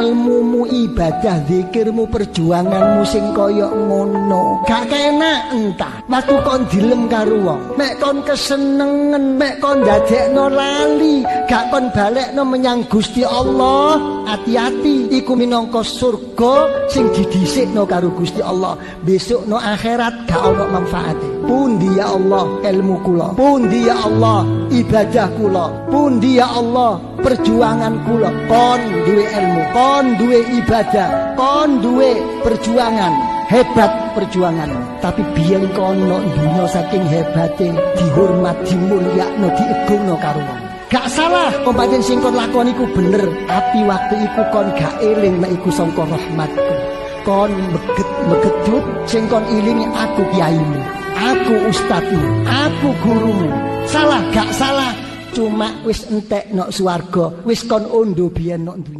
ilmumu ibadah zikirmu perjuanganmu sing kaya ngono. Gak kena entah. Waktu kon dilem karo wong mek kon kesenengen mek kon dadekno lali gak kon balekno menyang Gusti Allah. Hati-hati iku minangka surga sing didhisikno karo Gusti Allah. Besok no akhirat gak ono manfaate. Pundi ya Allah ilmu kula? Pundi ya Allah ibadah kula? Pundi ya Allah perjuangan kula? Kon duwe ilmu kon duwe ibadah kon duwe perjuangan hebat perjuangan. Tapi biyen kono dunya saking hebate dihormat dimulyakno diegungno karo wong. Gak salah kompaten sing kon lakon iku bener. Tapi waktu iku kon gak eling nek iku sangka rahmatku. Kon meget megedut sing kon ilingi aku kiaimu aku ustadmu aku gurumu. Salah gak salah. Cuma wis entek nok swarga wis kon ondo biyen nok dunya